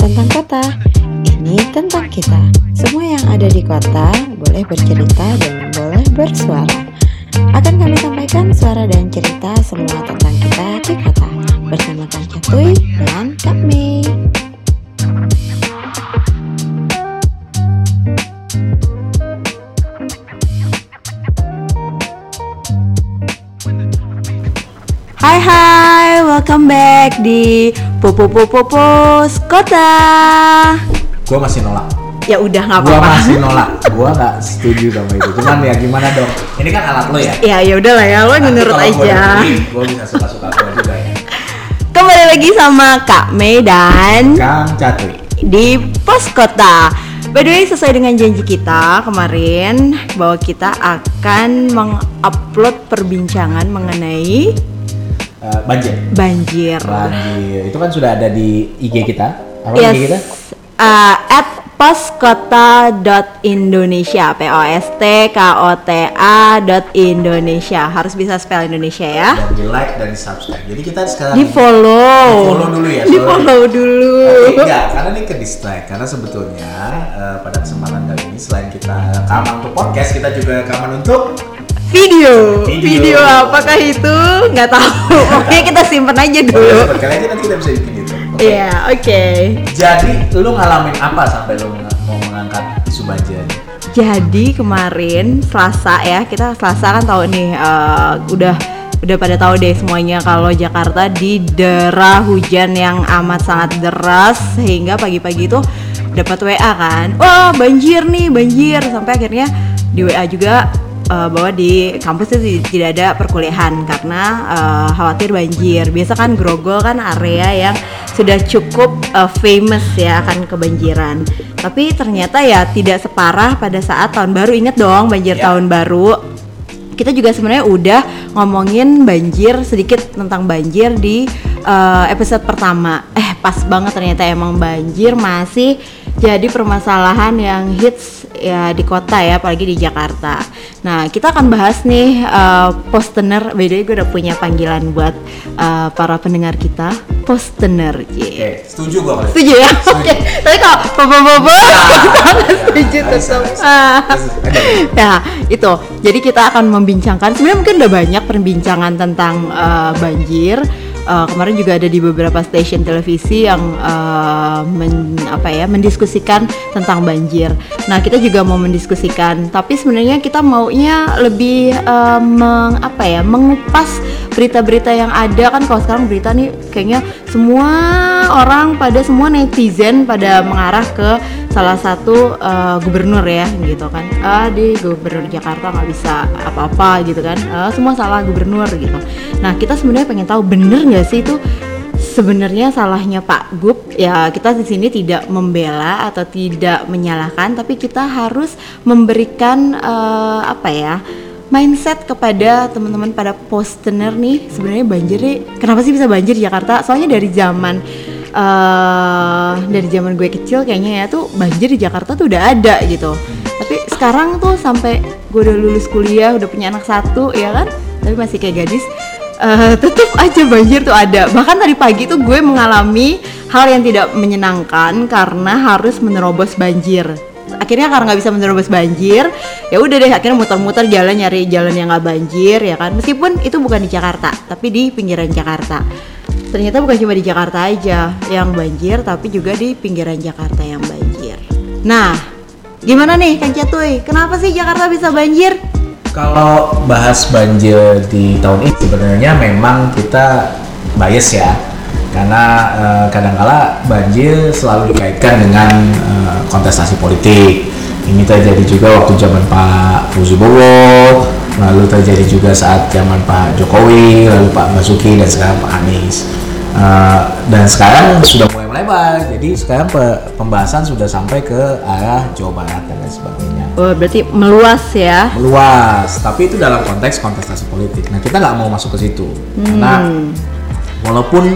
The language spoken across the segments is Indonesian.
bukan hanya tentang Popo Popo Pos Kota. Gue masih nolak. Ya udah nggak apa-apa. masih nolak. Gue nggak setuju sama itu. Cuman ya gimana dong? Ini kan alat lo ya. Ya ya udah lah ya, lo menurut aja. Gue bisa suka-suka gue juga ya. Kembali lagi sama Kak Mei dan Kang Catuy. di Pos Kota. By the way, sesuai dengan janji kita kemarin bahwa kita akan mengupload perbincangan mengenai banjir. banjir. Banjir. Itu kan sudah ada di IG kita. Apa Yes. IG kita? Uh, at poskota.indonesia p o s t k o t a dot Indonesia harus bisa spell Indonesia ya Dan di like dan di subscribe. Jadi kita sekarang di follow Di-follow dulu ya, di follow dulu Oke, enggak, karena ini ke distract karena sebetulnya eh, pada kesempatan kali ini selain kita rekaman untuk podcast, kita juga rekaman untuk video. Video. video. Apakah itu? Nggak tahu. Oke kita simpen aja dulu. Kali aja nanti kita bisa bikin itu. Iya oke. Jadi lu ngalamin apa sampai lu mau mengangkat isu banjir? Jadi kemarin Selasa ya kita Selasa kan tahu nih eh, udah udah pada tahu deh semuanya kalau Jakarta didera hujan yang amat sangat deras sehingga pagi-pagi itu dapat WA kan, wah banjir nih banjir. Sampai akhirnya di WA juga eh, bahwa di kampus itu tidak ada perkuliahan karena eh, khawatir banjir. Biasa kan Grogol kan area yang sudah cukup eh, famous ya akan kebanjiran. Tapi ternyata ya tidak separah pada saat tahun baru. Ingat dong banjir Ya. tahun baru. Kita juga sebenarnya udah ngomongin banjir sedikit tentang banjir di eh, episode pertama. Eh pas banget ternyata emang banjir masih jadi permasalahan yang hits ya di kota ya apalagi di Jakarta. Nah kita akan bahas nih eh, postener. By the way gue udah punya panggilan buat eh, para pendengar kita postener. Oke, Yeah. setuju itu. Setuju ya? Setuju. Oke. Tapi kalau bobo-bobo setuju Bisa, tetap. Ah. Ya, itu. Jadi kita akan membincangkan sebenarnya mungkin udah banyak perbincangan tentang eh, banjir. Eh, kemarin juga ada di beberapa stasiun televisi yang eh, men- apa ya mendiskusikan tentang banjir. Nah, kita juga mau mendiskusikan, tapi sebenarnya kita maunya lebih eh, meng, apa ya mengupas berita-berita yang ada kan kalau sekarang berita nih kayaknya semua orang pada semua netizen pada mengarah ke salah satu eh, gubernur ya gitu kan. Ah di gubernur Jakarta nggak bisa apa-apa gitu kan. Ah, semua salah gubernur gitu. Nah kita sebenarnya pengen tahu bener nggak sih itu sebenarnya salahnya Pak Gub ya kita di sini tidak membela atau tidak menyalahkan tapi kita harus memberikan eh, apa ya mindset kepada teman-teman pada postener nih. Sebenarnya banjir nih kenapa sih bisa banjir di Jakarta? Soalnya dari zaman eh dari zaman gue kecil kayaknya ya tuh banjir di Jakarta tuh udah ada gitu. Tapi sekarang tuh sampai gue udah lulus kuliah udah punya anak satu ya kan? Tapi masih kayak gadis eh tetap aja banjir tuh ada. Bahkan tadi pagi tuh gue mengalami hal yang tidak menyenangkan karena harus menerobos banjir akhirnya karena nggak bisa menerobos banjir ya udah deh akhirnya muter-muter jalan nyari jalan yang nggak banjir ya kan? Meskipun itu bukan di Jakarta tapi di pinggiran Jakarta. Ternyata bukan cuma di Jakarta aja yang banjir tapi juga di pinggiran Jakarta yang banjir. Nah gimana nih Kang Catuy? Kenapa sih Jakarta bisa banjir? Kalau bahas banjir di tahun ini sebenarnya memang kita bias ya. Karena eh, kadangkala banjir selalu dikaitkan dengan eh, kontestasi politik. Ini terjadi juga waktu zaman Pak Fauzi Bowo, lalu terjadi juga saat zaman Pak Jokowi, lalu Pak Basuki dan sekarang Pak Anies. Eh, dan sekarang sudah mulai melebar. Jadi sekarang pe- pembahasan sudah sampai ke arah Jawa Barat dan lain sebagainya oh berarti meluas ya meluas tapi itu dalam konteks kontestasi politik nah kita nggak mau masuk ke situ karena walaupun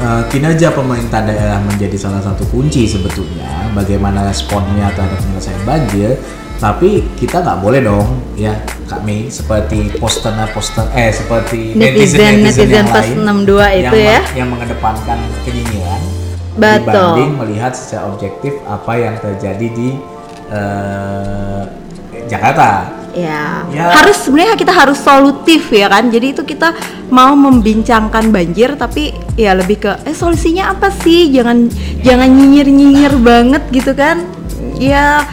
uh, kinerja pemerintah daerah menjadi salah satu kunci sebetulnya bagaimana responnya terhadap penyelesaian banjir tapi kita nggak boleh dong ya Kak Mei seperti poster-poster eh seperti Netizen- netizen-netizen netizen yang plus lain 62 itu yang, ya. yang mengedepankan kenyinyiran Betul. dibanding melihat secara objektif apa yang terjadi di eh, Jakarta. Ya, Ya. harus sebenarnya kita harus solutif ya kan. Jadi itu kita mau membincangkan banjir tapi ya lebih ke eh solusinya apa sih? Jangan jangan nyinyir-nyinyir banget gitu kan. Ya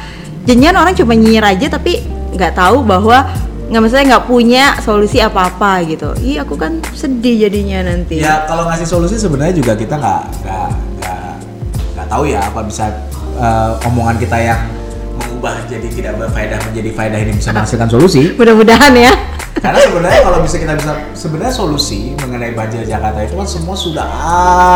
jangan orang cuma nyinyir aja tapi nggak tahu bahwa nggak maksudnya nggak punya solusi apa-apa gitu. Iya aku kan sedih jadinya nanti. Ya kalau ngasih solusi sebenarnya juga kita nggak nggak nggak tahu ya apa bisa eh, omongan kita yang mengubah jadi tidak berfaedah menjadi faedah ini bisa menghasilkan solusi. Mudah-mudahan ya. Karena sebenarnya kalau bisa kita bisa sebenarnya solusi mengenai banjir Jakarta itu kan semua sudah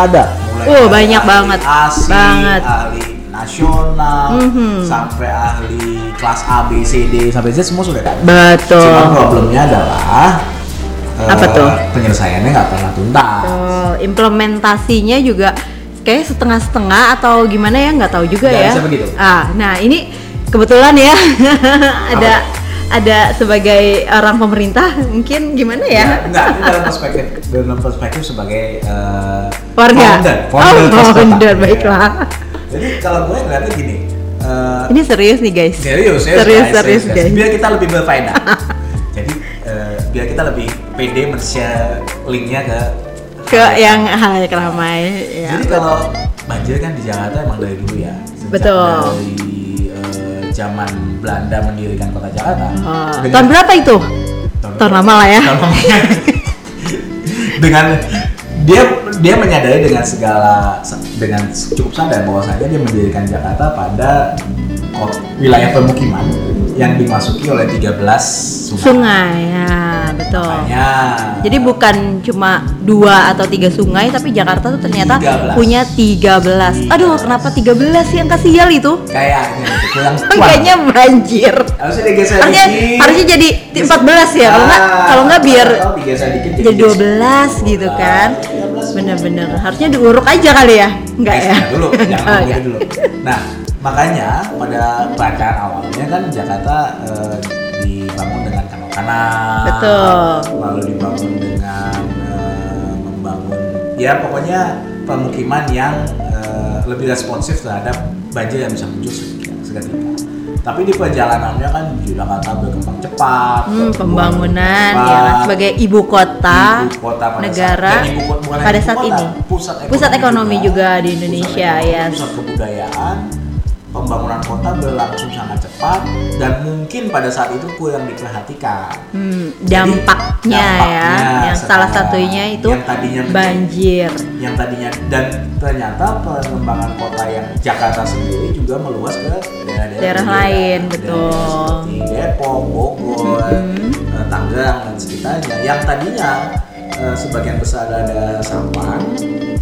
ada. Mulai Oh, banyak ahli banget. ASI, Banget. ahli nasional, Mhm. sampai ahli kelas A, B, C, D sampai Z semua sudah ada. Betul. Cuma problemnya adalah eh, Apa tuh? Penyelesaiannya nggak pernah tuntas. Oh, implementasinya juga kayak setengah-setengah atau gimana ya nggak tahu juga Nggak ya. bisa begitu. Ah, nah ini kebetulan ya ada ada sebagai orang pemerintah mungkin gimana ya? enggak, ini dalam perspektif dalam perspektif sebagai eh, Warga. founder, Oh, founder, Kota. founder, Ya. baiklah. Jadi kalau gue ngeliatnya gini, eh, Ini serius nih guys. serius, serius, serius, guys, serius, guys. Biar kita lebih berfaedah. Jadi eh, biar kita lebih pede men-share linknya ke Ke yang hal ramai ya. Jadi kalau banjir kan di Jakarta emang dari dulu ya. Betul. Dari zaman Belanda mendirikan kota Jakarta. Oh, Dengan- tahun berapa itu? Tahun lama lah ya. Tahun lama. dengan dia dia menyadari dengan segala dengan cukup sadar bahwasanya dia mendirikan Jakarta pada wilayah permukiman yang dimasuki oleh 13 sungai. Sungai ya, betul. Makanya Jadi bukan cuma dua atau tiga sungai, tapi Jakarta tuh ternyata 13. punya 13. Aduh, kenapa 13 sih yang kasial itu? kayaknya itu kurang. Kayaknya banjir. harusnya digeser Harusnya dikit. harusnya jadi 14 ya, kalau nggak Ah, kalau nggak biar kalau digeser dikit jadi 12 gitu kan. 12. Bener-bener harusnya diuruk aja kali ya, enggak Eh, ya? dulu, jangan Oh, dulu. Nah, makanya pada bacaan awalnya kan Jakarta eh, dibangun dengan kanal-kanal. Betul. Lalu dibangun dengan eh, membangun ya pokoknya pemukiman yang eh, lebih responsif terhadap banjir yang bisa muncul seketika. Tapi di perjalanannya kan Jakarta berkembang cepat. Hmm, pembangunan cepat. ya sebagai ibu kota, Ibu kota pada negara saat, ibu kota, pada ibu saat kota, ini. pusat ekonomi, Pusat ekonomi juga di Indonesia, pusat, ekonomi, yes. pusat kebudayaan pembangunan kota berlangsung sangat cepat dan mungkin pada saat itu kurang diperhatikan Hmm, Jadi, dampaknya, ya, dampaknya yang salah satunya itu yang tadinya banjir. yang tadinya dan ternyata pengembangan kota yang Jakarta sendiri juga meluas ke daerah-daerah Daerah lain, Daerah betul. seperti Depok, Bogor, Mhm. eh, Tangerang dan sekitarnya yang tadinya eh, sebagian besar ada sampah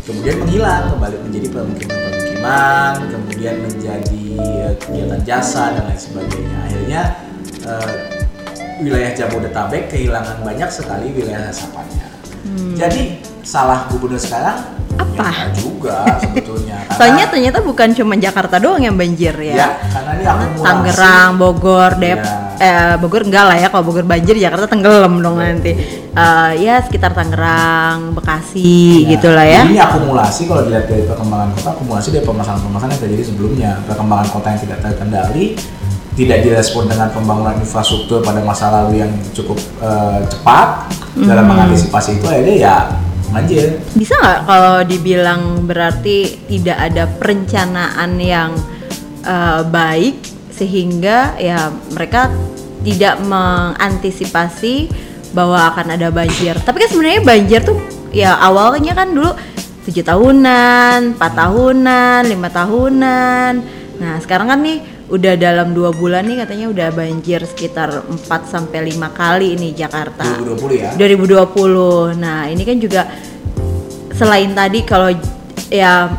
kemudian menghilang kembali menjadi permukiman-permukiman kemudian menjadi eh, kegiatan jasa dan lain sebagainya akhirnya eh, wilayah Jabodetabek kehilangan banyak sekali wilayah resapannya jadi salah gubernur sekarang Hmm. Apa? ya juga sebetulnya Karena- Soalnya ternyata bukan cuma Jakarta doang yang banjir ya. ya karena ini akumulasi Tangerang, Bogor, Dep, Ya. Eh, Bogor enggak lah ya kalau Bogor banjir Jakarta tenggelam dong nanti. Eh, ya sekitar Tangerang, Bekasi Ya, gitulah ya. Ini akumulasi kalau dilihat dari perkembangan kota, akumulasi dari permasalahan-permasalahan yang terjadi sebelumnya. Perkembangan kota yang tidak terkendali, tidak direspon dengan pembangunan infrastruktur pada masa lalu yang cukup eh, cepat dalam Hmm. mengantisipasi itu akhirnya ya banjir. Bisa nggak kalau dibilang berarti tidak ada perencanaan yang eh, baik sehingga ya mereka tidak mengantisipasi bahwa akan ada banjir. Tapi kan sebenarnya banjir tuh ya awalnya kan dulu tujuh tahunan, empat tahunan, lima tahunan. Nah sekarang kan nih udah dalam dua bulan nih katanya udah banjir sekitar 4 sampai lima kali ini Jakarta. 2020 ya. 2020. Nah, ini kan juga selain tadi kalau ya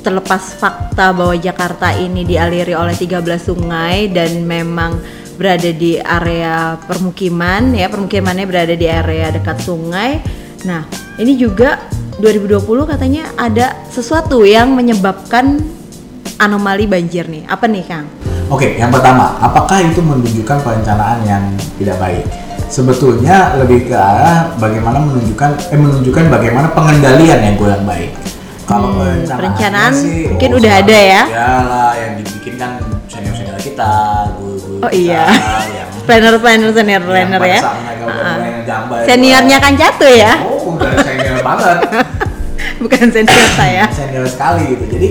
terlepas fakta bahwa Jakarta ini dialiri oleh 13 sungai dan memang berada di area permukiman ya, permukimannya berada di area dekat sungai. Nah, ini juga 2020 katanya ada sesuatu yang menyebabkan anomali banjir nih. Apa nih, Kang? Oke, yang pertama, apakah itu menunjukkan perencanaan yang tidak baik? Sebetulnya lebih ke arah bagaimana menunjukkan eh menunjukkan bagaimana pengendalian yang kurang baik. Kalau Hmm, perencanaan sih, mungkin oh, udah ada ya? Ya lah, yang dibikin kan senior-senior kita, guru-guru Oh kita, iya. yang Planner planner senior planner ya. Ah. itu, Seniornya kan jatuh ya, Oh, udah senior banget. bukan senior saya. senior sekali gitu. Jadi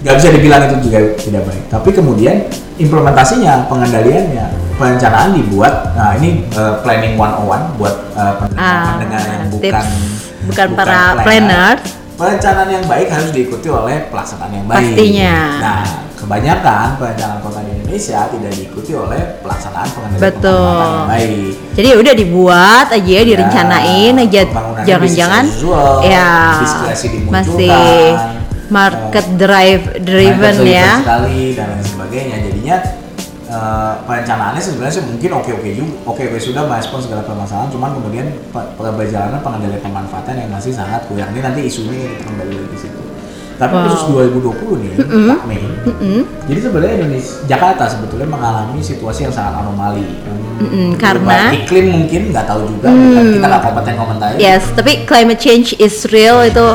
nggak bisa dibilang itu juga tidak baik. Tapi kemudian implementasinya, pengendaliannya, perencanaan dibuat. Nah ini uh, planning 101 buat uh, pendengar, Ah, pendengar yang tips. bukan Bukan para planner. Perencanaan yang baik harus diikuti oleh pelaksanaan yang baik. Pastinya. Nah, kebanyakan perencanaan kota di Indonesia tidak diikuti oleh pelaksanaan pengendalian Betul. yang baik. Jadi ya udah dibuat aja ya, direncanain aja, jangan-jangan ya masih market drive driven Market ya. sekali dan lain sebagainya jadinya eh, perencanaannya sebenarnya sih mungkin oke oke juga. Oke oke sudah merespon segala permasalahan. Cuman kemudian pe- perjalanan pengendalian pemanfaatan yang masih sangat kurang. Ini nanti isunya kita kembali lagi ke situ. Tapi Wow. khusus 2020 nih Pak Mei. Jadi sebenarnya Indonesia Jakarta sebetulnya mengalami situasi yang sangat anomali. Hmm, perubahan karena- iklim mungkin nggak tahu juga. Bukan kita nggak kompeten komentar Yes, tapi climate change is real itu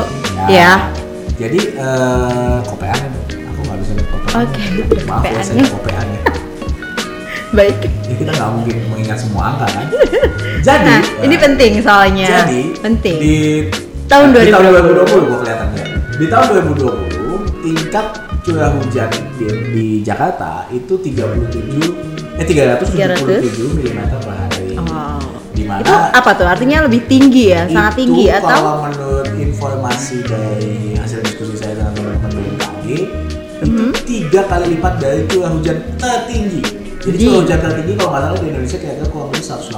ya. Jadi eh kopean aku nggak bisa kopean. Oke, ada Maaf ya saya kopeannya. Baik. Ya kita nggak mungkin mengingat semua angka kan. Jadi Nah, eh, ini penting soalnya. Jadi penting. di Tahun di tahun 2020. 2020 gua kelihatannya. Di tahun 2020 tingkat curah hujan di, di Jakarta itu 37 eh 377 mm per hari. Oh. Di mana Itu apa tuh? Artinya lebih tinggi ya, sangat tinggi atau kalau menurut informasi dari hasil diskusi saya dengan teman-teman BMKG itu Mhm. tiga kali lipat dari curah hujan tertinggi jadi Di- curah hujan tertinggi kalau nggak salah di Indonesia kira-kira kurang lebih 180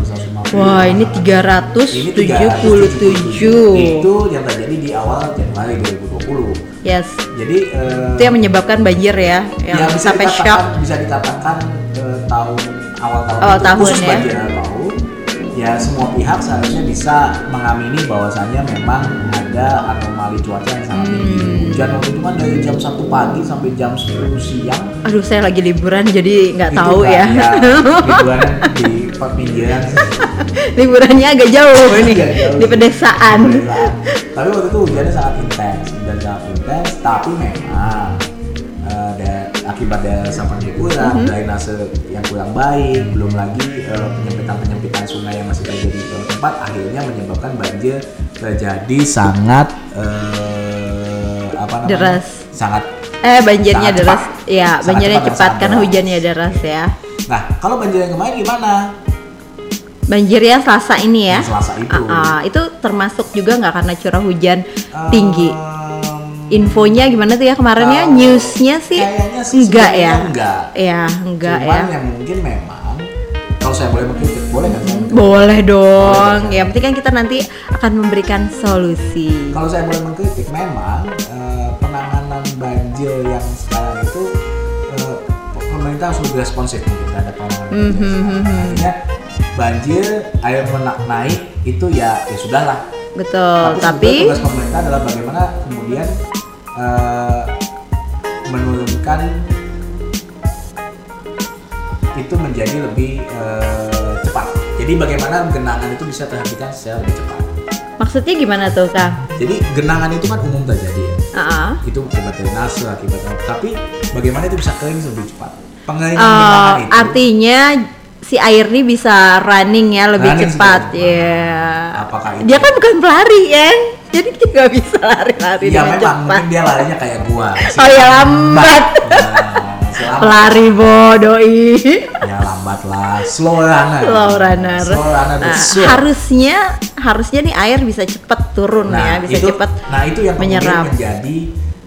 sampai 150 Wah, ini Ini 377. itu yang terjadi di awal Januari 2020 Yes. jadi eh, Itu yang menyebabkan banjir ya, yang ya bisa sampai shock. bisa dikatakan eh, tahun awal tahun Awal itu, tahun khusus ya. banjir awal tahun ya semua pihak seharusnya bisa mengamini bahwasannya memang ada anomali cuaca yang sangat tinggi Hmm. hujan waktu itu kan dari jam 1 pagi sampai jam 10 siang Aduh, saya lagi liburan jadi nggak Itu tahu kan ya. liburan di pinggiran Liburannya agak jauh nih Agak jauh. di pedesaan. Pedesaan. tapi waktu itu hujannya sangat intens dan sangat intens tapi memang akibat dari resapan yang kurang, Mhm. drainase yang kurang baik, belum lagi eh, penyempitan-penyempitan sungai yang masih terjadi di tempat, akhirnya menyebabkan banjir terjadi sangat eh, apa namanya? Deras. Sangat. Eh, banjirnya Sangat deras. cepat. Ya, Sangat banjirnya cepat cepat karena deras. hujannya deras ya. Nah, kalau banjir yang kemarin gimana? Banjirnya Selasa ini ya. Yang Selasa itu. Ah, ah, itu termasuk juga nggak karena curah hujan Eh, tinggi. Infonya gimana tuh ya kemarinnya? Kalau Newsnya sih enggak ya. enggak. Ya, enggak Cuman ya. yang mungkin memang kalau saya boleh mengkritik, boleh kan saya? mengkritik? Boleh dong. Boleh. Yang penting kan kita nanti akan memberikan solusi. Kalau saya boleh mengkritik, memang eh, penanganan banjir yang sekarang itu eh, pemerintah harus lebih responsif mungkin terhadap penanganan banjir. Mhm, sekarang. mhm. Artinya banjir air menak naik itu ya ya sudahlah. Betul, sebetulnya tapi tugas pemerintah adalah bagaimana kemudian eh, menurunkan itu menjadi lebih eh, cepat. Jadi bagaimana genangan itu bisa terhentikan secara lebih cepat. maksudnya gimana tuh, Kang? Jadi genangan itu kan umum terjadi ya. Ah, ah. Itu akibat drainase, akibat. Tapi bagaimana itu bisa kering lebih cepat? Pengeringan genangan itu. artinya si air ini bisa running ya lebih Running cepat ya. Apakah itu? Dia kan bukan pelari ya, jadi dia nggak bisa lari-lari Iya dengan memang cepat. mungkin dia larinya kayak gua. masih Oh ya lambat. Nah, masih lambat. Pelari bodoi. Ya lambat lah, slow runner. Slow runner. Slow runner Nah, betul. harusnya harusnya nih air bisa cepat turun ya, bisa itu, cepat Nah itu yang kemudian menyerap. menjadi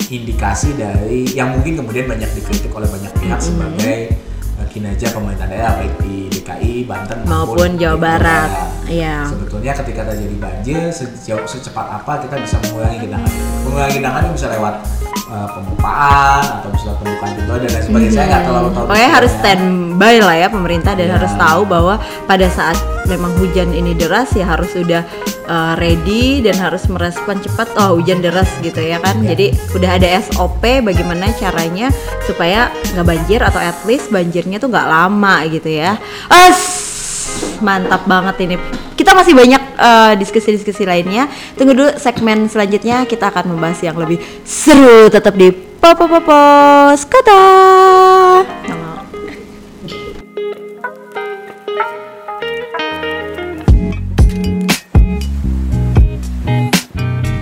indikasi dari yang mungkin kemudian banyak dikritik oleh banyak pihak Mm-hmm. sebagai eh, kinerja pemerintah daerah baik di DKI, Banten Maupun Jawa Barat. Iya. Sebetulnya ketika terjadi banjir sejauh secepat apa kita bisa mengurangi genangan. Mengurangi genangan bisa lewat eh, pemupaan atau bisa pembukaan pintu dan lain sebagainya. Saya nggak terlalu tahu. Pokoknya harus standby lah ya pemerintah dan Ya. harus tahu bahwa pada saat memang hujan ini deras ya harus sudah uh, ready dan harus merespon cepat oh hujan deras gitu ya kan Ya. jadi udah ada SOP bagaimana caranya supaya nggak banjir atau at least banjirnya tuh nggak lama gitu ya As mantap banget ini kita masih banyak uh, diskusi-diskusi lainnya. Tunggu dulu segmen selanjutnya. Kita akan membahas yang lebih seru tetap di Popopopos Kata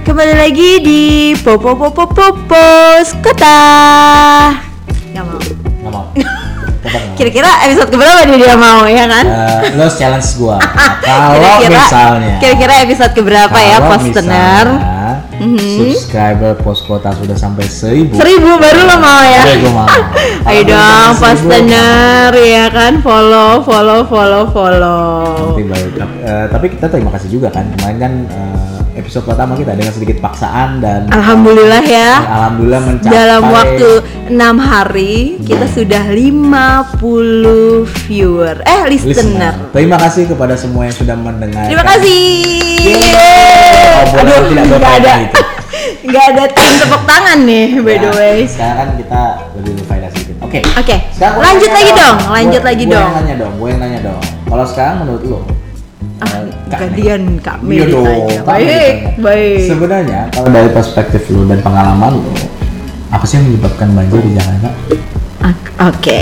Kembali lagi di Popopopopos Kata Gak mau. Nggak mau. Kira-kira episode keberapa nih dia mau ya kan? Eh, lo challenge gua. Nah, kalau Kira-kira- misalnya Kira-kira episode keberapa ya Postener? misalnya subscriber pos kota sudah sampai seribu Seribu baru lo mau ya? Oke, gua mau. Ayo dong seribu, Postener ya kan follow follow follow follow. Nanti baru. Tapi, eh, tapi kita terima kasih juga kan kemarin kan eh, episode pertama kita dengan sedikit paksaan dan Alhamdulillah ya. alhamdulillah mencapai Dalam waktu enam hari kita sudah 50 viewer eh listener. Terima kasih kepada semua yang sudah mendengar. Terima kasih. Obrolan tidak nggak berfaedah ada, itu. nggak ada tim tepuk tangan nih by the Ya, way. Sekarang kan kita lebih berfaedah sedikit. Oke. Oke, Sekarang gua lanjut lagi dong, lanjut Gua- lagi gua dong. yang nanya dong, gue yang nanya dong. Kalau sekarang menurut lo? Ah, Kak gantian Kak Mei Iya dong, Baik, baik. Sebenarnya kalau dari perspektif lo dan pengalaman lo, apa sih yang menyebabkan banjir di Jakarta? Ak- Oke.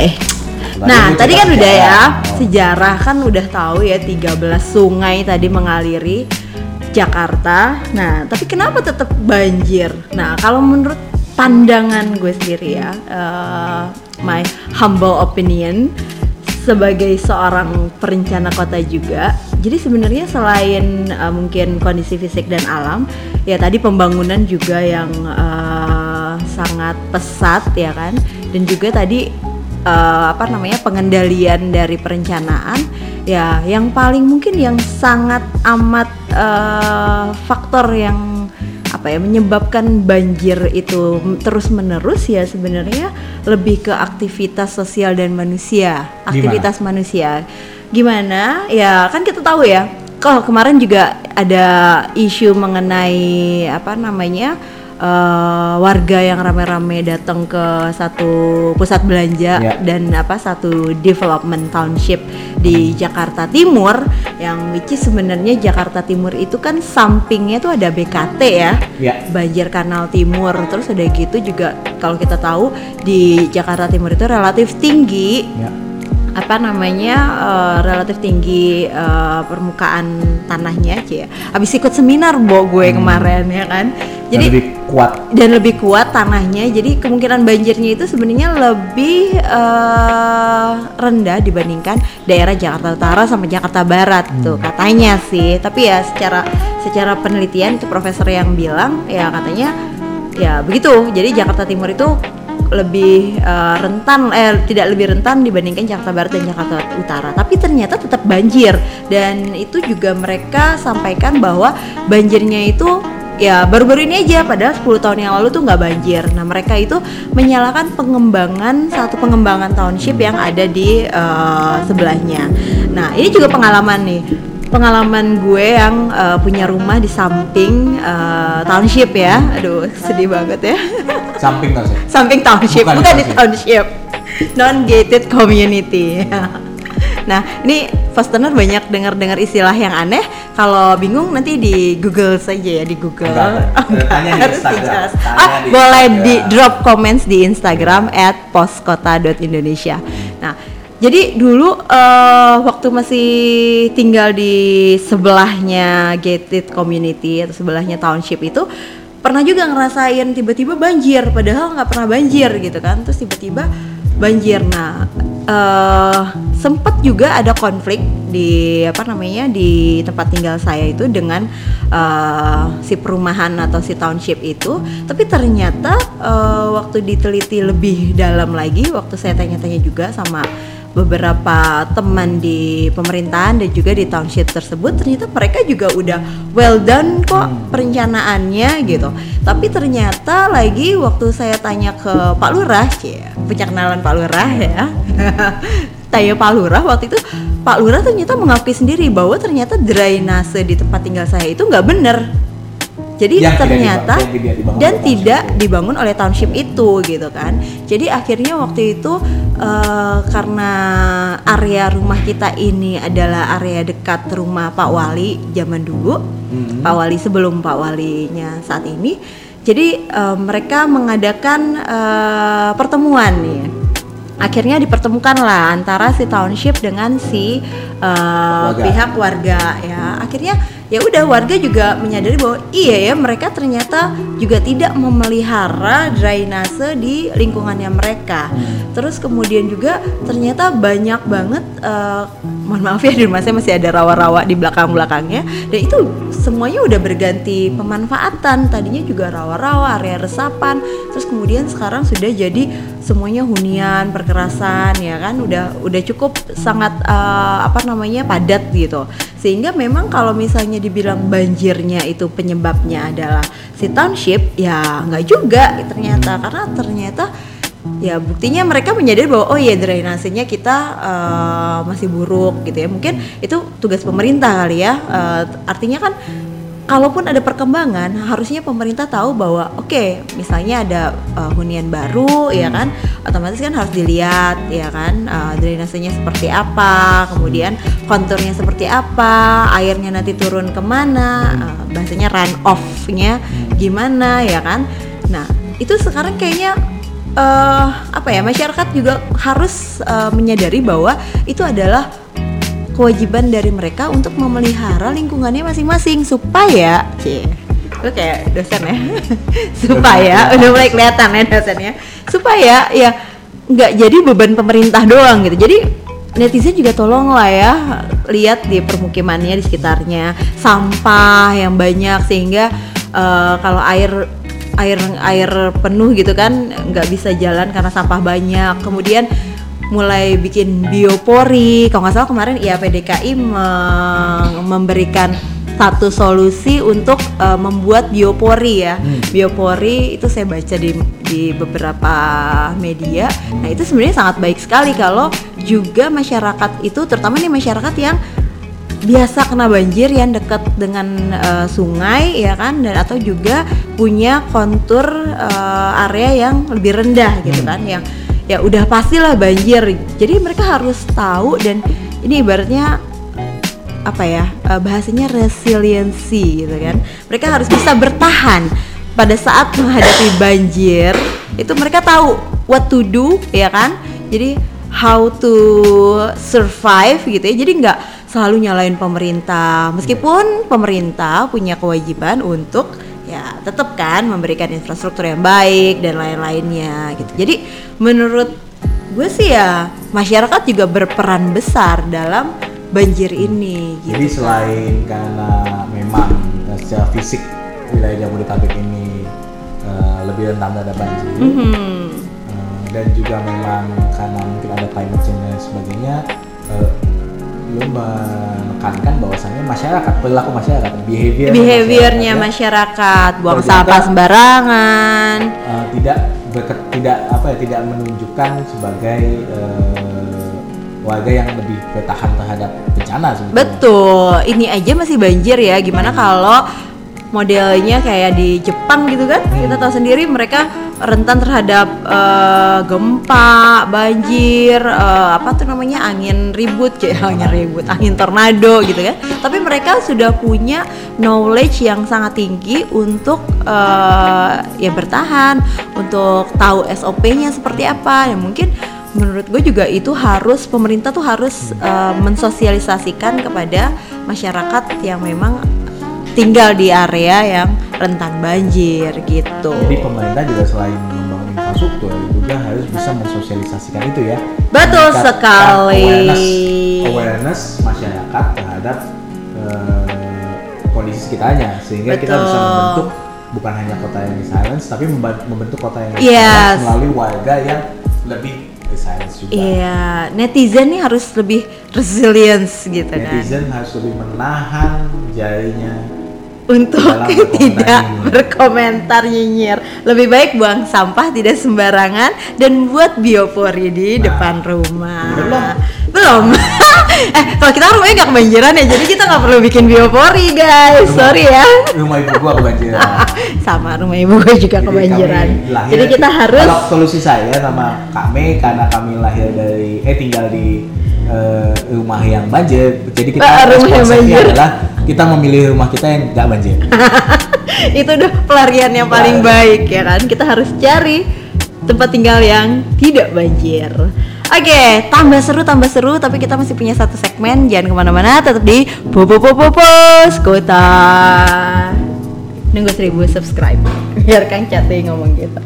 Tadi Nah, lu tadi kan udah ya, sejarah. Kan udah tahu ya 13 sungai tadi mengaliri Jakarta. Nah, tapi kenapa tetap banjir? Nah, kalau menurut pandangan gue sendiri ya, eh, my humble opinion sebagai seorang perencana kota juga. Jadi sebenarnya selain eh, mungkin kondisi fisik dan alam, ya tadi pembangunan juga yang eh, sangat pesat ya kan, dan juga tadi eh, apa namanya pengendalian dari perencanaan ya yang paling mungkin yang sangat amat eh, faktor yang apa ya menyebabkan banjir itu terus menerus ya sebenarnya lebih ke aktivitas sosial dan manusia aktivitas manusia. Gimana? Ya kan kita tahu ya kalau kemarin juga ada isu mengenai apa namanya eh, warga yang rame-rame datang ke satu pusat belanja Ya. dan apa satu development township di Jakarta Timur yang which is sebenarnya Jakarta Timur itu kan sampingnya tuh ada BKT ya Ya. banjir kanal timur terus ada gitu juga kalau kita tahu di Jakarta Timur itu relatif tinggi Ya. apa namanya eh, relatif tinggi eh, permukaan tanahnya aja ya. Habis ikut seminar bo gue kemarin ya kan. Dan Jadi lebih kuat. dan lebih kuat tanahnya. Jadi kemungkinan banjirnya itu sebenarnya lebih eh, rendah dibandingkan daerah Jakarta Utara sama Jakarta Barat tuh katanya sih. Tapi ya secara secara penelitian itu profesor yang bilang ya katanya ya begitu. Jadi Jakarta Timur itu lebih eh, rentan eh tidak lebih rentan dibandingkan Jakarta Barat dan Jakarta Utara. Tapi ternyata tetap banjir. Dan itu juga mereka sampaikan bahwa banjirnya itu ya baru-baru ini aja padahal 10 tahun yang lalu tuh nggak banjir. Nah mereka itu menyalakan pengembangan satu pengembangan township yang ada di eh, sebelahnya. Nah ini juga pengalaman nih. Pengalaman gue yang eh, punya rumah di samping eh, township ya. Aduh sedih banget ya. Samping sih. samping township Bukan bukan, di di township. Non gated community nah ini Fastener banyak dengar-dengar istilah yang aneh. Kalau bingung nanti di Google saja ya di Google. Enggak, Oh, enggak, tanya di Instagram. Tanya ah di boleh Instagram. di drop comments di Instagram at poskota.indonesia nah jadi dulu eh, waktu masih tinggal di sebelahnya gated community atau sebelahnya township itu pernah juga ngerasain tiba-tiba banjir padahal nggak pernah banjir gitu kan. Terus tiba-tiba banjir. Nah eh sempat juga ada konflik di apa namanya di tempat tinggal saya itu dengan eh, si perumahan atau si township itu. Tapi ternyata eh, waktu diteliti lebih dalam lagi waktu saya tanya-tanya juga sama beberapa teman di pemerintahan dan juga di township tersebut ternyata mereka juga udah well done kok perencanaannya gitu. Tapi ternyata lagi waktu saya tanya ke Pak Lurah ya punya kenalan Pak Lurah ya. Tanya Pak Lurah waktu itu Pak Lurah ternyata mengakui sendiri bahwa ternyata drainase di tempat tinggal saya itu nggak bener jadi Yang tidak ternyata dibangun- yang tidak dibangun dan tidak township. dibangun oleh township itu gitu kan jadi akhirnya waktu itu eh, karena area rumah kita ini adalah area dekat rumah Pak Wali zaman dulu Hmm. Pak Wali sebelum Pak Walinya saat ini jadi eh, mereka mengadakan eh, pertemuan nih akhirnya dipertemukan lah antara si township dengan si uh, Warga. pihak warga ya akhirnya ya udah warga juga menyadari bahwa iya ya mereka ternyata juga tidak memelihara drainase di lingkungannya mereka. Terus kemudian juga ternyata banyak banget uh, mohon maaf ya di rumah saya masih ada rawa-rawa di belakang-belakangnya. Dan itu semuanya udah berganti pemanfaatan. Tadinya juga rawa-rawa area resapan. Terus kemudian sekarang sudah jadi semuanya hunian perkerasan ya kan? Udah udah cukup sangat eh, apa namanya padat gitu. Sehingga memang kalau misalnya dibilang banjirnya itu penyebabnya adalah si township ya nggak juga ternyata. Karena ternyata ya buktinya mereka menyadari bahwa oh iya drainasenya kita eh, masih buruk gitu ya. Mungkin itu tugas pemerintah kali ya. Eh, artinya kan kalaupun ada perkembangan harusnya pemerintah tahu bahwa oke misalnya ada uh, hunian baru ya kan? Otomatis kan harus dilihat ya kan? Uh, drainasenya seperti apa kemudian konturnya seperti apa airnya nanti turun ke mana uh, bahasanya run off-nya gimana ya kan? Nah itu sekarang kayaknya eh apa ya masyarakat juga harus eh, menyadari bahwa itu adalah kewajiban dari mereka untuk memelihara lingkungannya masing-masing supaya cie lu kayak dosen ya. Supaya udah mulai kelihatan ya dosennya. Supaya ya nggak jadi beban pemerintah doang gitu. Jadi netizen juga tolong lah ya lihat di permukimannya di sekitarnya sampah yang banyak sehingga eh, kalau air air air penuh gitu kan nggak bisa jalan karena sampah banyak. Kemudian mulai bikin biopori. Kalau nggak salah kemarin IAPDKI meng- memberikan satu solusi untuk eh, membuat biopori ya. Hmm. biopori itu saya baca di di beberapa media. Nah itu sebenarnya sangat baik sekali kalau juga masyarakat itu terutama nih masyarakat yang biasa kena banjir yang dekat dengan eh, sungai ya kan dan atau juga punya kontur eh, area yang lebih rendah gitu kan yang ya udah pastilah banjir. Jadi mereka harus tahu dan ini ibaratnya apa ya eh, bahasanya resiliensi gitu kan. Mereka harus bisa bertahan. Pada saat menghadapi banjir itu mereka tahu what to do ya kan. Jadi how to survive gitu ya. Jadi nggak selalu nyalain pemerintah. Meskipun pemerintah punya kewajiban untuk ya tetap kan memberikan infrastruktur yang baik dan lain-lainnya gitu jadi menurut gue sih ya masyarakat juga berperan besar dalam banjir ini gitu. Jadi selain karena memang eh, secara fisik wilayah Jabodetabek ini eh, lebih rentan terhadap banjir Mhm. eh, dan juga memang karena mungkin ada climate change dan sebagainya, lu menekankan bahwasannya masyarakat perilaku masyarakat behavior behaviornya masyarakat, masyarakat buang sampah sembarangan. ya, eh, tidak berke- tidak apa ya tidak menunjukkan sebagai eh, warga yang lebih bertahan terhadap bencana sebetulnya. betul. Ini aja masih banjir ya. Gimana kalau modelnya kayak di Jepang gitu kan? Kita tahu sendiri mereka rentan terhadap eh, gempa banjir eh, apa tuh namanya angin ribut kayak angin ribut angin tornado gitu kan. Tapi mereka sudah punya knowledge yang sangat tinggi untuk eh, ya bertahan untuk tahu SOP-nya seperti apa. Ya mungkin menurut gue juga itu harus pemerintah tuh harus eh, mensosialisasikan kepada masyarakat yang memang tinggal di area yang rentan banjir gitu. Jadi pemerintah juga selain membangun infrastruktur juga harus bisa mensosialisasikan itu ya. Betul sekali. Awareness, awareness masyarakat terhadap eh, kondisi sekitarnya sehingga kita bisa Betul. membentuk bukan hanya kota yang silence tapi membentuk kota yang Yes. melalui warga yang lebih silence juga. Iya, netizen nih harus lebih resilience gitu kan. Netizen harus lebih menahan jarinya untuk tidak berkomentar nyinyir. Lebih baik buang sampah tidak sembarangan dan buat biopori di depan rumah. Belum. Belum. eh, kalau kita rumahnya nggak kebanjiran ya, jadi kita nggak perlu bikin biopori, guys. Sorry ya. Rumah ibu gua kebanjiran. Sama rumah ibu gue juga Jadi kebanjiran. kami lahir- Jadi kita harus Kalau solusi saya sama Kak Mei karena kami lahir dari eh tinggal di eh, rumah yang banjir. Jadi kita Ah, rumah yang banjir. adalah kita memilih rumah kita yang nggak banjir. itu udah pelarian yang paling baik ya kan kita harus cari tempat tinggal yang tidak banjir Oke, tambah seru, tambah seru, tapi kita masih punya satu segmen. Jangan ke mana-mana, tetap di Popo Popo Pos Kota. Nunggu seribu subscribe. Biar Kang Cate ngomong gitu.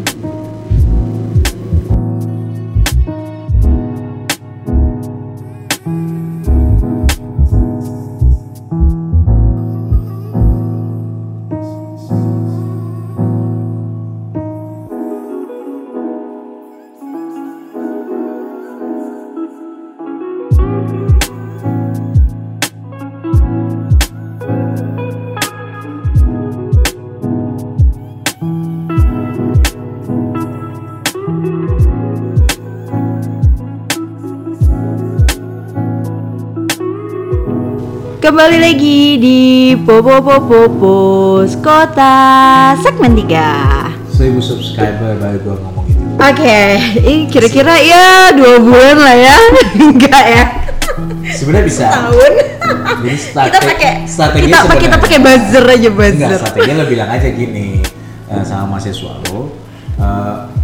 Kembali lagi di Popo Popo Pos Kota segmen 3 Seribu subscriber baru gua ngomong gitu. Oke, ini kira-kira ya dua bulan lah ya, enggak ya? Sebenarnya bisa. Tahun. Jadi strategi, kita pakai strategi kita pakai kita pakai buzzer aja Enggak, buzzer. strateginya lo bilang aja gini eh, sama mahasiswa lo.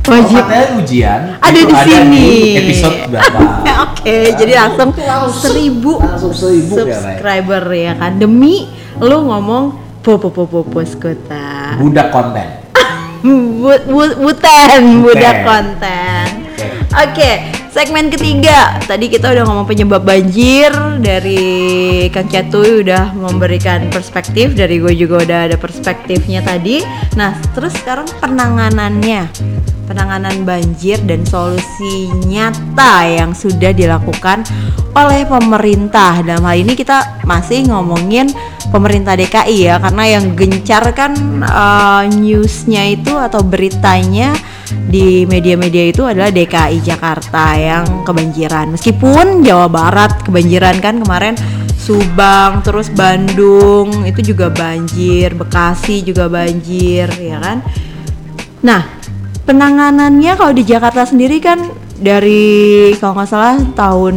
Wajib. materi ujian Ada di sini. episode berapa? Oke, jadi langsung Itu langsung- seribu langsung seribu ya, Ray. subscriber ya kan demi lu ngomong Popo Popo Pos Kota. Budak konten. Bu- bu- Butan, budak Bukan. konten. Oke. Oke, segmen ketiga. Tadi kita udah ngomong penyebab banjir dari Kang Catuy udah memberikan perspektif, dari gue juga udah ada perspektifnya tadi. Nah, terus sekarang penanganannya. Penanganan banjir dan solusi nyata yang sudah dilakukan oleh pemerintah. Dalam hal ini kita masih ngomongin pemerintah DKI ya, karena yang gencar kan eh, newsnya itu atau beritanya di media-media itu adalah DKI Jakarta yang kebanjiran. Meskipun Jawa Barat kebanjiran kan kemarin Subang, terus Bandung itu juga banjir, Bekasi juga banjir, ya kan? Nah, penanganannya kalau di Jakarta sendiri kan dari kalau nggak salah tahun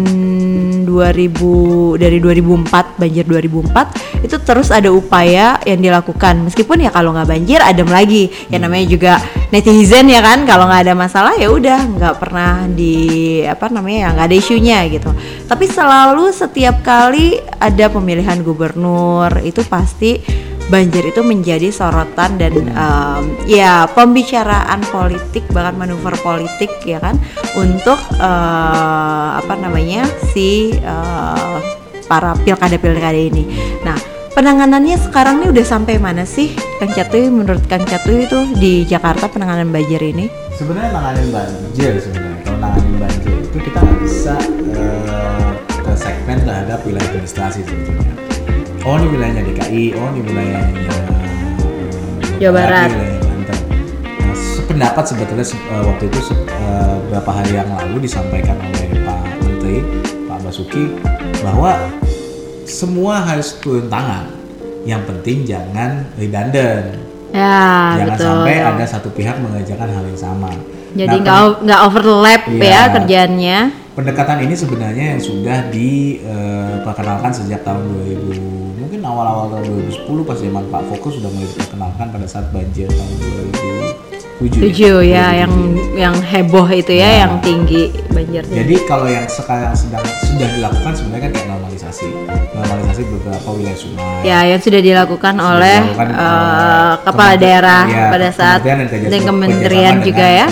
2000 dari 2004 banjir 2004 itu terus ada upaya yang dilakukan. Meskipun ya kalau nggak banjir adem lagi. Ya namanya juga netizen ya kan? Kalau nggak ada masalah ya udah nggak pernah di apa namanya ya nggak ada isunya gitu. Tapi selalu setiap kali ada pemilihan gubernur itu pasti banjir itu menjadi sorotan dan em, ya pembicaraan politik bahkan manuver politik ya kan untuk eh, apa namanya si eh, para pilkada pilkada ini. Nah penanganannya sekarang ini udah sampai mana sih Kang Catuy menurut Kang Catuy itu di Jakarta penanganan banjir ini? Sebenarnya nanganin banjir sebenarnya. Kalau nanganin banjir itu kita nggak bisa ke segmen terhadap wilayah administrasi sebetulnya. Oh ini wilayahnya DKI, oh ini wilayahnya eh, Jawa Barat. ini wilayahnya Banten. Nah, sependapat sebetulnya se- eh, waktu itu se- eh, beberapa hari yang lalu disampaikan oleh Pak Menteri Pak Basuki bahwa semua harus turun tangan. Yang penting jangan redundant. Ya jangan betul. sampai ada satu pihak mengerjakan hal yang sama. Jadi Nah, nggak o- nggak overlap Iya. ya kerjaannya. Pendekatan ini sebenarnya yang sudah diperkenalkan sejak tahun 2000 mungkin awal-awal tahun 2010 pas zaman Pak Fokus sudah mulai diperkenalkan pada saat banjir tahun 2007 Tujuh ya 2007. yang yang heboh itu ya Nah. yang tinggi banjirnya. jadi kalau yang sekarang sedang sudah dilakukan sebenarnya kan kayak normalisasi normalisasi beberapa wilayah sungai Ya, yang sudah dilakukan Sudah oleh dilakukan, eh, eh, kepala kementerian- daerah iya, pada saat kementerian dan kerjasama- dan kementerian juga ya.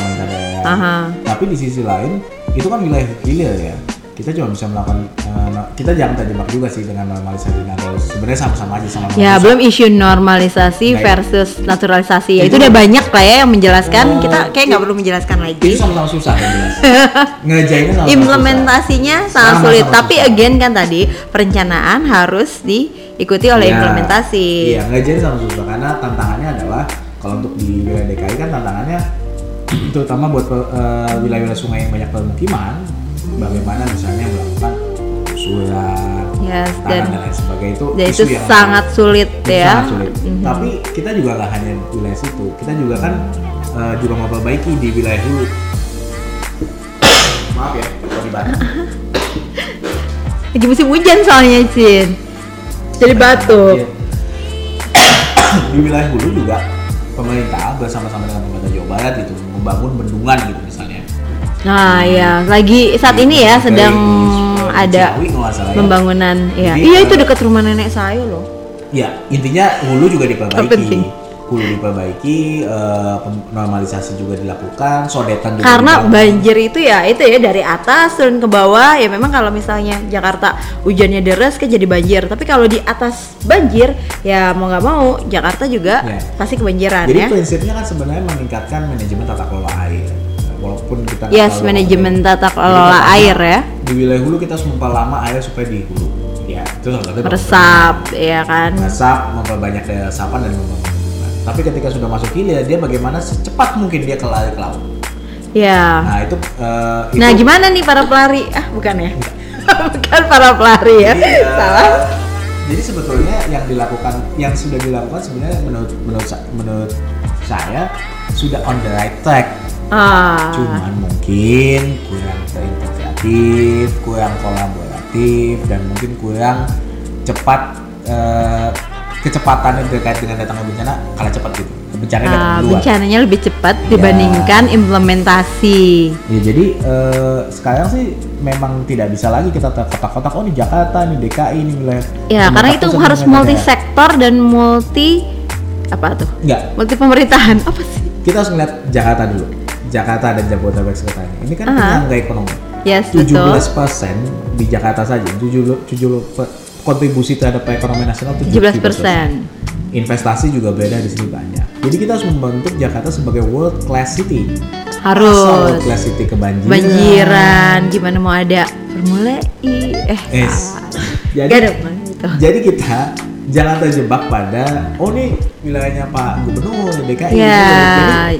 Aha. Tapi di sisi lain itu kan wilayah hilir ya. kita cuma bisa melakukan no- kita jangan terjebak juga sih dengan normalisasi dan naturalisasi. Sebenarnya sama-sama aja sama Ya, belum isu normalisasi Nah, versus naturalisasi. Ya, itu Itu- udah banyak lah ya yang menjelaskan. Oh, kita kayak nggak perlu menjelaskan itu lagi. sama-sama susah ya jelas. Ngerjainnya sama-sama Implementasinya sangat sulit. susah. Tapi again kan tadi perencanaan harus diikuti oleh Iya. implementasi. Iya, ngerjain sama susah karena tantangannya adalah kalau untuk di wilayah DKI kan tantangannya terutama buat eh, wilayah-wilayah sungai yang banyak permukiman, bagaimana misalnya melakukan usulan, Yes, dan- dan lain sebagainya itu Dan isu itu yang sangat sulit itu ya. sangat sulit. Mhm. Tapi kita juga nggak hanya wilayah situ, kita juga kan eh, juga memperbaiki di wilayah hulu. Maaf ya, dibahas. Lagi musim hujan soalnya, Cin. Jadi batuk. Iya. di wilayah hulu juga pemerintah bersama-sama dengan pemerintah Jawa Barat gitu membangun bendungan gitu misalnya. Nah, ya, lagi saat ini ya sedang ada Ciawi ya. pembangunan. Iya, Jadi, iya eh, itu dekat rumah nenek saya loh. Ya, intinya hulu juga Penting. Hulu diperbaiki, eh, pem- normalisasi juga dilakukan, sodetan juga Karena dibangun. banjir itu ya itu ya dari atas turun ke bawah ya memang kalau misalnya Jakarta hujannya deras kan jadi banjir tapi kalau di atas banjir ya mau nggak mau Jakarta juga Ya. pasti kebanjiran Jadi ya. prinsipnya kan sebenarnya meningkatkan manajemen tata kelola air. Walaupun kita Yes, manajemen tata Jadi kelola air ya. Di wilayah hulu kita harus memperlama air supaya di hulu. Ya, itu salah satu Meresap ya kan. Meresap, memperbanyak daya resapan dan. Tapi ketika sudah masuk hilir, dia bagaimana secepat mungkin dia ke lari ke laut. Ya. Nah itu, eh, itu Nah, gimana nih para pelari? Ah, bukan ya. bukan para pelari ya. Jadi, eh, Salah. Jadi sebetulnya yang dilakukan, yang sudah dilakukan sebenarnya menurut menurut menurut saya sudah on the right track. Ah. Cuman mungkin kurang terintegratif, kurang kolaboratif, dan mungkin kurang cepat eh, kecepatannya terkait dengan datangnya bencana kalah cepat gitu. Bencananya datang Ah, duluan. bencananya lebih cepat Ya. dibandingkan implementasi. Ya jadi eh, sekarang sih memang tidak bisa lagi kita terkotak-kotak oh ini Jakarta, ini DKI, ini wilayah. Ya, karena itu harus multi sektor dan multi apa tuh? Enggak, Multi pemerintahan. Apa sih? kita harus ngeliat Jakarta dulu. Jakarta dan Jabodetabek sekretanya. Ini kan Aha. penyangga ekonomi. Yes, 17 betul. persen di Jakarta saja. 70 70 pe- kontribusi terhadap ekonomi nasional 17 persen. Investasi juga beredar di sini banyak. Jadi kita harus membentuk Jakarta sebagai world class city. Harus. world class city kebanjiran. Banjiran, gimana mau ada formula I eh Yes. salah. Jadi- Gak ada Bang, gitu. Jadi kita jangan terjebak pada oh nih wilayahnya Pak Gubernur DKI. Ya, Jadi,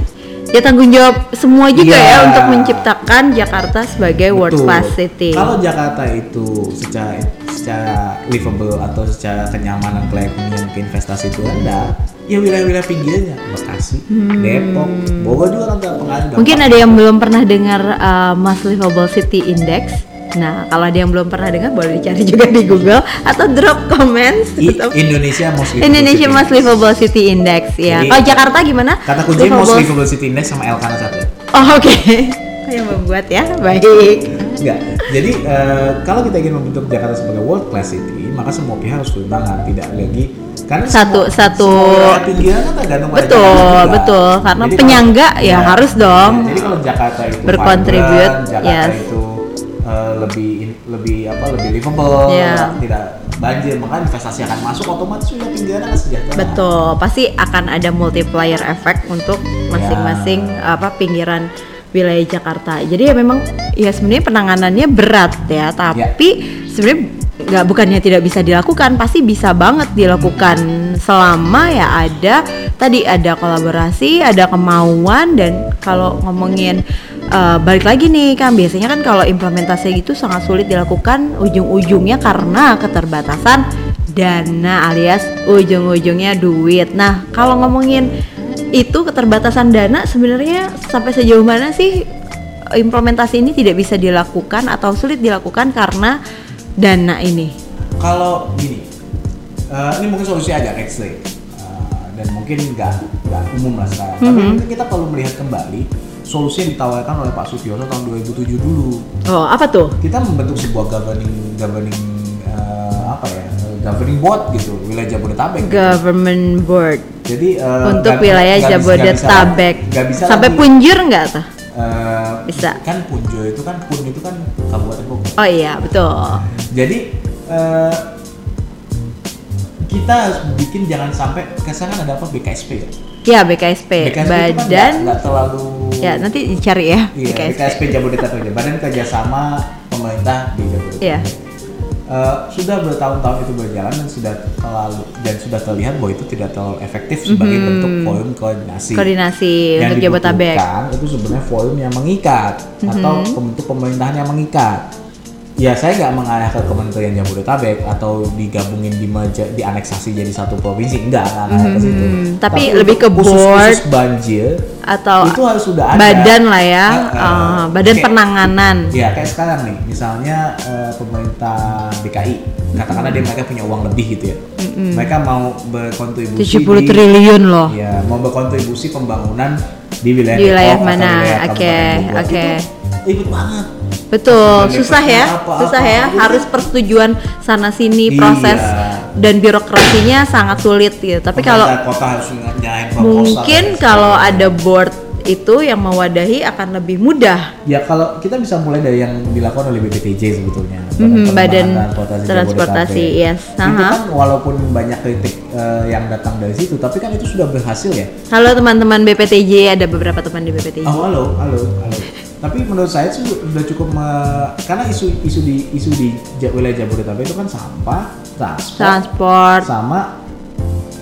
ya tanggung jawab semua juga Iya. ya untuk menciptakan Jakarta sebagai world class city. Kalau Jakarta itu secara secara livable atau secara kenyamanan keekonomian ke investasi itu rendah, ya wilayah-wilayah pinggirnya Bekasi, Depok, Bogor juga nanti pengaruh. Hmm. Mungkin ada yang belum pernah dengar uh, Most Livable City Index. Nah, kalau ada yang belum pernah dengar boleh dicari juga di Google atau drop comments. I- Indonesia Most Livable Indonesia City Most Index. Livable City Index ya. Jadi, Kalau Jakarta gimana? Kata kunci Most Livable City Index sama Elkana satu. Oh, oke. yang membuat ya. Baik. Enggak. Jadi eh, kalau kita ingin membentuk Jakarta sebagai world class city, maka semua pihak harus turun tangan, tidak lagi karena Satu- semua, satu- semua pinggiran kan tergantung Betul, betul. Karena Jadi penyangga kalau- ya harus dong ya, jadi kalau Jakarta itu berkontribut, vibrant, Jakarta yes. itu eh, lebih lebih apa lebih livable, Ya. tidak banjir, maka investasi akan masuk otomatis wilayah pinggiran akan sejahtera. Betul, pasti akan ada multiplier effect untuk masing-masing apa pinggiran wilayah Jakarta. Jadi ya memang ya sebenarnya penanganannya berat ya, tapi sebenarnya nggak bukannya tidak bisa dilakukan, pasti bisa banget dilakukan selama ya ada tadi ada kolaborasi, ada kemauan dan kalau ngomongin eh, balik lagi nih kan biasanya kan kalau implementasi gitu sangat sulit dilakukan ujung-ujungnya karena keterbatasan dana alias ujung-ujungnya duit. Nah, kalau ngomongin itu keterbatasan dana sebenarnya sampai sejauh mana sih implementasi ini tidak bisa dilakukan atau sulit dilakukan karena dana ini? Kalau gini, eh, ini mungkin solusi agak ekstrim eh, dan mungkin nggak nggak umum lah sekarang. Tapi Mhm. mungkin kita perlu melihat kembali solusi yang ditawarkan oleh Pak Sutioso tahun 2007 dulu. Oh, apa tuh? Kita membentuk sebuah governing governing eh, apa ya governing board gitu wilayah Jabodetabek. gitu. Government board Jadi eh, untuk nggak- wilayah bisa- nggak bisa- Jabodetabek. bisa Sampai lagi, punjur nggak tuh? eh, Bisa. kan Punjo itu kan Pun itu kan Kabupaten Bogor. Oh iya, betul. Jadi eh, kita harus bikin jangan sampai kesannya ada apa BKSP ya. Ya BKSP, BKSP itu kan Badan nggak terlalu ya nanti dicari ya Iya. BKSP Jabodetabek. Badan kerjasama pemerintah di Jabodetabek. Iya. Eh, sudah bertahun-tahun itu berjalan dan sudah terlalu dan sudah terlihat bahwa itu tidak terlalu efektif sebagai bentuk forum koordinasi. Koordinasi yang untuk dibutuhkan itu sebenarnya forum yang mengikat atau bentuk pemerintahan yang mengikat. Ya saya nggak mengarah ke Kementerian Jabodetabek atau digabungin di merger- di aneksasi jadi satu provinsi enggak nggak ngarah ke situ. Mhm. Tapi lebih untuk ke khusus- board khusus banjir Atau itu harus sudah ada badan lah ya, ah. uh, badan Kayak- penanganan. Ya kayak sekarang nih, misalnya eh, pemerintah DKI, katakanlah dia mereka punya uang lebih gitu ya, mereka mau berkontribusi 70 di, triliun loh. ya mau berkontribusi pembangunan di wilayah Di wilayah Depok mana? Oke, oke. Itu ribet banget. Betul, susah ya, apa, susah apa, ya. apa. Harus persetujuan sana sini Iya. proses dan birokrasinya sangat sulit gitu. Tapi kalau kota harus mungkin kalau ada board itu yang mewadahi akan lebih mudah. Ya kalau kita bisa mulai dari yang dilakukan oleh BPTJ sebetulnya. Mhm, Badan Pengembangan Transportasi, Jabodetabek. yes. Itu Aha. kan walaupun banyak kritik eh, yang datang dari situ, tapi kan itu sudah berhasil ya. Halo teman-teman BPTJ, ada beberapa teman di BPTJ. Oh halo, halo, halo. Tapi menurut saya sih sudah cukup me- karena isu isu di isu di wilayah Jabodetabek itu kan sampah, transport, Transport, sama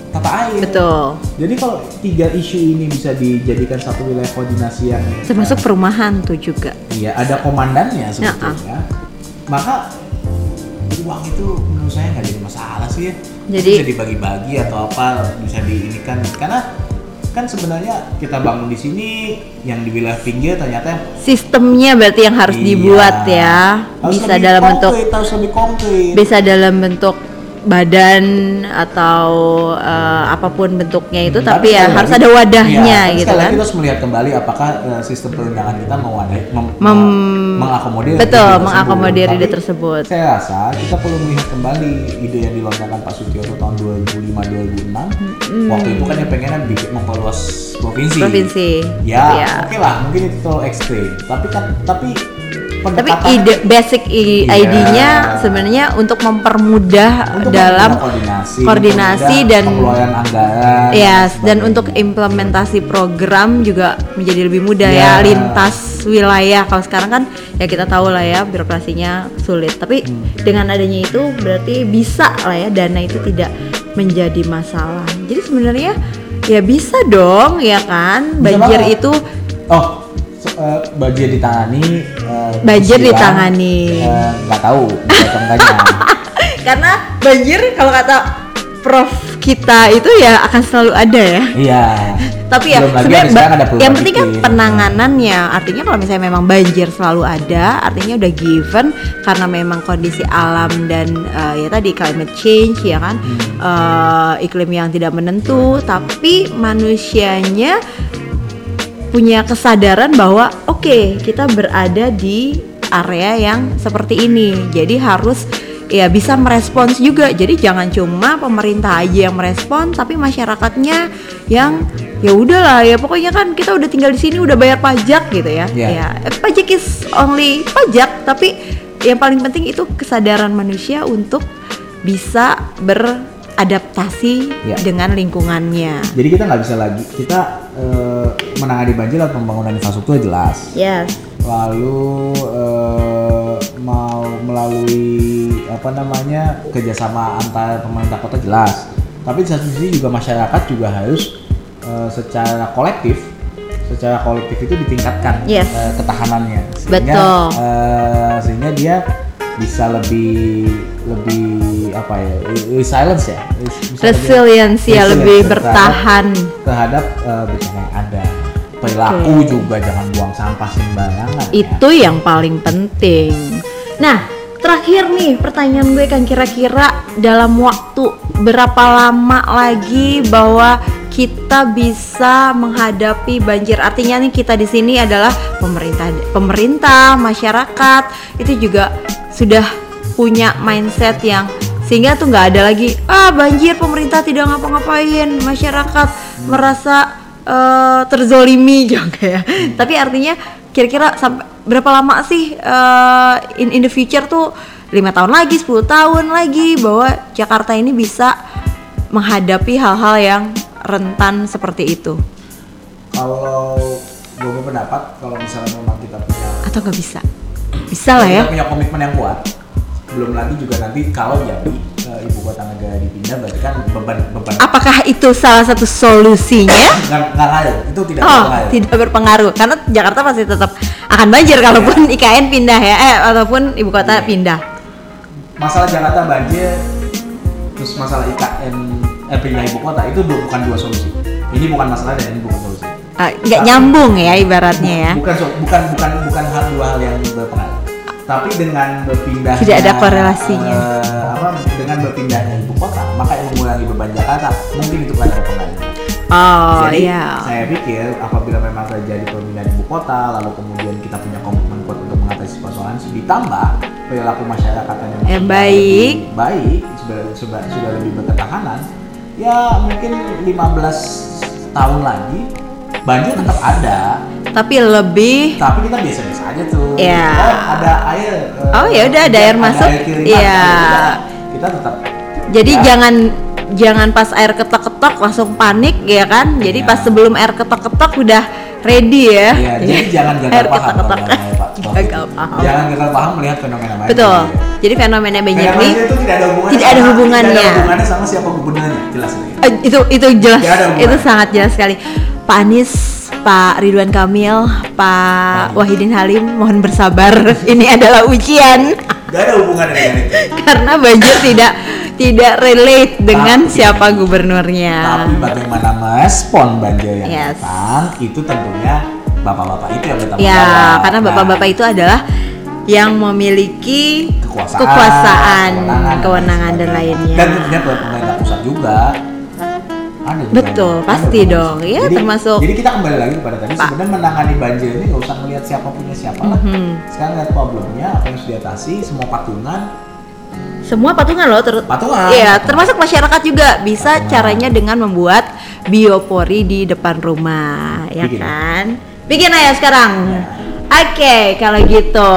tata air. betul. Jadi kalau tiga isu ini bisa dijadikan satu wilayah koordinasi yang Termasuk perumahan tuh juga. Iya, ada komandannya sebetulnya. Maka uang itu menurut saya nggak jadi masalah sih ya. Jadi- bisa dibagi-bagi atau apa bisa diinikan karena kan sebenarnya kita bangun di sini yang di wilayah pinggir ternyata Sistemnya berarti yang harus Iya. dibuat ya. Harus Bisa dalam bentuk konkret, harus lebih konkret. bisa dalam bentuk badan atau eh, apa pun bentuknya itu tapi, ya sekali harus lagi- ada wadahnya tapi gitu kan. kita harus melihat kembali apakah eh, sistem perundangan kita mewadahi mem- Mem- mengakomodir Betul, ide tersebut. mengakomodir ide Tapi tersebut. Saya rasa kita perlu melihat kembali ide yang dilontarkan Pak Sutioso tahun 2005-2006. Waktu itu kan yang pengennya bikin memperluas provinsi. Provinsi. Ya, Iya. oke lah, mungkin itu terlalu ekstrim. Tapi kan, tapi Tapi ide basic Iya. idenya sebenarnya untuk mempermudah untuk dalam koordinasi, koordinasi dan pengelolaan anggaran. Yes, dan sebagainya. untuk implementasi program juga menjadi lebih mudah Ya. ya lintas wilayah. Kalau sekarang kan ya kita tahu lah ya birokrasinya sulit. Tapi Hmm. dengan adanya itu berarti bisa lah ya dana itu tidak menjadi masalah. Jadi sebenarnya ya bisa dong ya kan Bisa banjir banget. itu Oh, se- eh, banjir ditangani. eh, Banjir ditangani. eh, Nggak tahu, nggak tahu karena banjir kalau kata Prof kita itu ya akan selalu ada ya. Iya. tapi ya sebenarnya yang penting kan penanganannya artinya kalau misalnya memang banjir selalu ada artinya udah given karena memang kondisi alam dan eh, ya tadi climate change ya kan Hmm. eh, iklim yang tidak menentu tapi manusianya punya kesadaran bahwa oke kita berada di area yang seperti ini jadi harus ya bisa merespons juga jadi jangan cuma pemerintah aja yang merespon tapi masyarakatnya yang ya udahlah ya pokoknya kan kita udah tinggal di sini udah bayar pajak gitu ya Iya. ya pajak is only pajak tapi yang paling penting itu kesadaran manusia untuk bisa beradaptasi Iya. dengan lingkungannya Jadi kita nggak bisa lagi kita eh, menangani banjir atau pembangunan infrastruktur jelas. yes Lalu eh, mau melalui apa namanya kerjasama antar pemerintah kota jelas. Tapi di satu sisi juga masyarakat juga harus eh, secara kolektif, secara kolektif itu ditingkatkan Yes. eh, ketahanannya. Betul. eh, sehingga dia bisa lebih lebih apa ya resilience ya? Lebih- resilience ya resilience lebih terhadap- bertahan. terhadap eh, bencana yang ada. Perilaku Oke. juga jangan buang sampah sembarangan ya. itu yang paling penting. Nah terakhir nih pertanyaan gue kan kira-kira dalam waktu berapa lama lagi bahwa kita bisa menghadapi banjir? Artinya nih kita di sini adalah pemerintah pemerintah masyarakat. Itu juga sudah punya mindset yang sehingga tuh nggak ada lagi ah banjir pemerintah tidak ngapa-ngapain. Masyarakat merasa eh, terzolimi juga ya tapi artinya kira-kira sampai berapa lama sih uh, in in the future tuh lima tahun lagi 10 tahun lagi bahwa Jakarta ini bisa menghadapi hal-hal yang rentan seperti itu? Kalau gue berpendapat kalau misalnya memang kita punya atau nggak bisa? Bisa lah ya. kita punya komitmen yang kuat, belum lagi juga nanti kalau jadi eh, ibu kota negara dipindah berarti kan beban beban apakah itu salah satu solusinya nggak nggak ngaruh itu tidak Oh, ngaruh. tidak berpengaruh karena Jakarta pasti tetap akan banjir kalaupun IKN pindah ya, eh ataupun ibu kota Iya. pindah. Masalah Jakarta banjir, terus masalah IKN eh pindah ibu kota itu bukan dua solusi. Ini bukan masalah dan ini bukan solusi. Ah, nggak Tapi- nyambung ya ibaratnya ya. Bukan bukan bukan bukan hal dua hal yang berpengaruh. Tapi dengan berpindah Tidak ada korelasinya. apa dengan berpindahnya ibu kota, maka yang mengurangi beban Jakarta mungkin itu kan ada pengaruh. Oh Jadi iya. saya pikir apabila memang terjadi pemindahan ibu kota, lalu kemudian kita punya komitmen kuat untuk mengatasi persoalan ditambah perilaku masyarakat yang Yang baik. lebih baik sudah sudah sudah lebih berketahanan, ya mungkin 15 tahun lagi banjir tetap ada, Tapi lebih tapi kita biasa-biasa aja tuh. Kita ada air. eh, Oh, ya udah, ada air masuk. Iya. ya Kita tetap. jadi ya, jangan jangan pas air ketok-ketok langsung panik ya kan. Jadi Iya. pas sebelum air ketok-ketok udah ready ya. Iya, jadi jangan gagal air paham namanya, Pak. Gagal paham. Jangan gagal paham melihat fenomena banjir. Betul. Jadi fenomena banjir ini itu tidak ada hubungannya. tidak ada hubungannya. Tidak ada hubungannya sama siapa gubernurnya, jelas itu. Eh, itu itu jelas ada itu sangat jelas sekali Pak Anies Pak Ridwan Kamil Pak Wahidin Halim mohon bersabar ini adalah ujian Gak ada hubungannya dengan itu. karena banjir tidak tidak relate dengan Tapi- siapa gubernurnya Tapi bagaimana merespon banjir yang Yes. datang itu tentunya bapak-bapak itu yang bertanggung ya jawab. karena Nah, bapak-bapak itu adalah yang memiliki kekuasaan, kekuasaan, kewenangan dan lainnya. Dan tentunya pemerintah pusat juga. Ada juga. Betul, Ada pasti juga. dong. Ya, jadi, termasuk- Jadi kita kembali lagi kepada tadi sebenarnya menangani banjir ini nggak usah melihat siapa punya siapa lah. Mhm. Sekarang lihat problemnya apa yang harus diatasi, semua patungan, semua patungan loh ter patungan. Iya, termasuk masyarakat juga bisa Patungan. caranya dengan membuat biopori di depan rumah, ya Bikin. kan? Bikin aja sekarang. Ya. Oke, kalau gitu.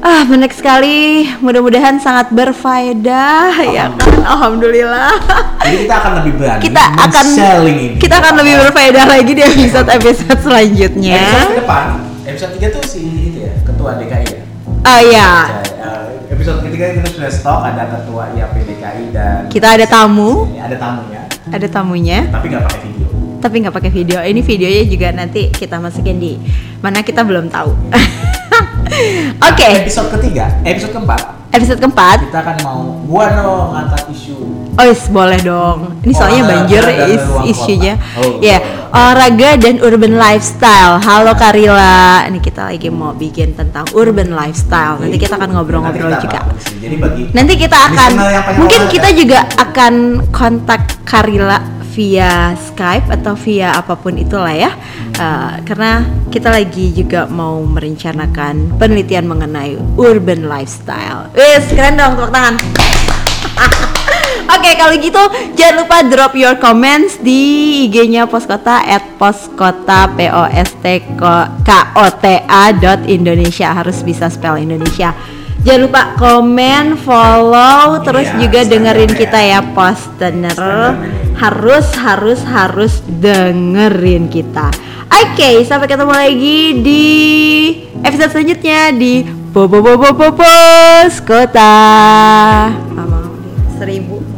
Ah, menarik sekali. Mudah-mudahan sangat berfaedah, ya kan? Alhamdulillah. Jadi kita akan lebih berani kita akan ini. kita akan lebih berfaedah lagi di episode-episode selanjutnya. Episode depan, episode 3 tuh si itu ya, ketua DKI ya. Oh ya, Eh, episode ketiga kita sudah stok ada ketua IAP DKI dan kita ada tamu, ada tamunya, ada tamunya. tapi nggak pakai video. Tapi nggak pakai video. Ini videonya juga nanti kita masukin di mana kita belum tahu. Oke. Nah, episode ketiga, episode keempat episode keempat. kita akan mau gua no ngangkat isu. Oh yes, boleh dong. Ini soalnya Olahraga banjir is- isunya. Oh, ya betul. olahraga dan urban lifestyle. Halo Karila. Ini kita lagi mau bikin tentang urban lifestyle. Nanti kita akan ngobrol-ngobrol juga. Jadi bagi nanti kita akan mungkin kita juga akan kontak Karila via Skype atau via apa pun itulah ya Uh, karena kita lagi juga mau merencanakan penelitian mengenai urban lifestyle wes keren dong tepuk tangan Oke kalau gitu jangan lupa drop your comments di IG-nya Poskota at poskota p o s t k o t a dot Indonesia harus bisa spell Indonesia. Jangan lupa komen, follow, terus Iya, juga dengerin standarnya. kita ya Postener. Harus harus harus dengerin kita. Oke, sampai ketemu lagi di episode selanjutnya di Bobo Bobo Bobo Kota. Seribu. Seribu.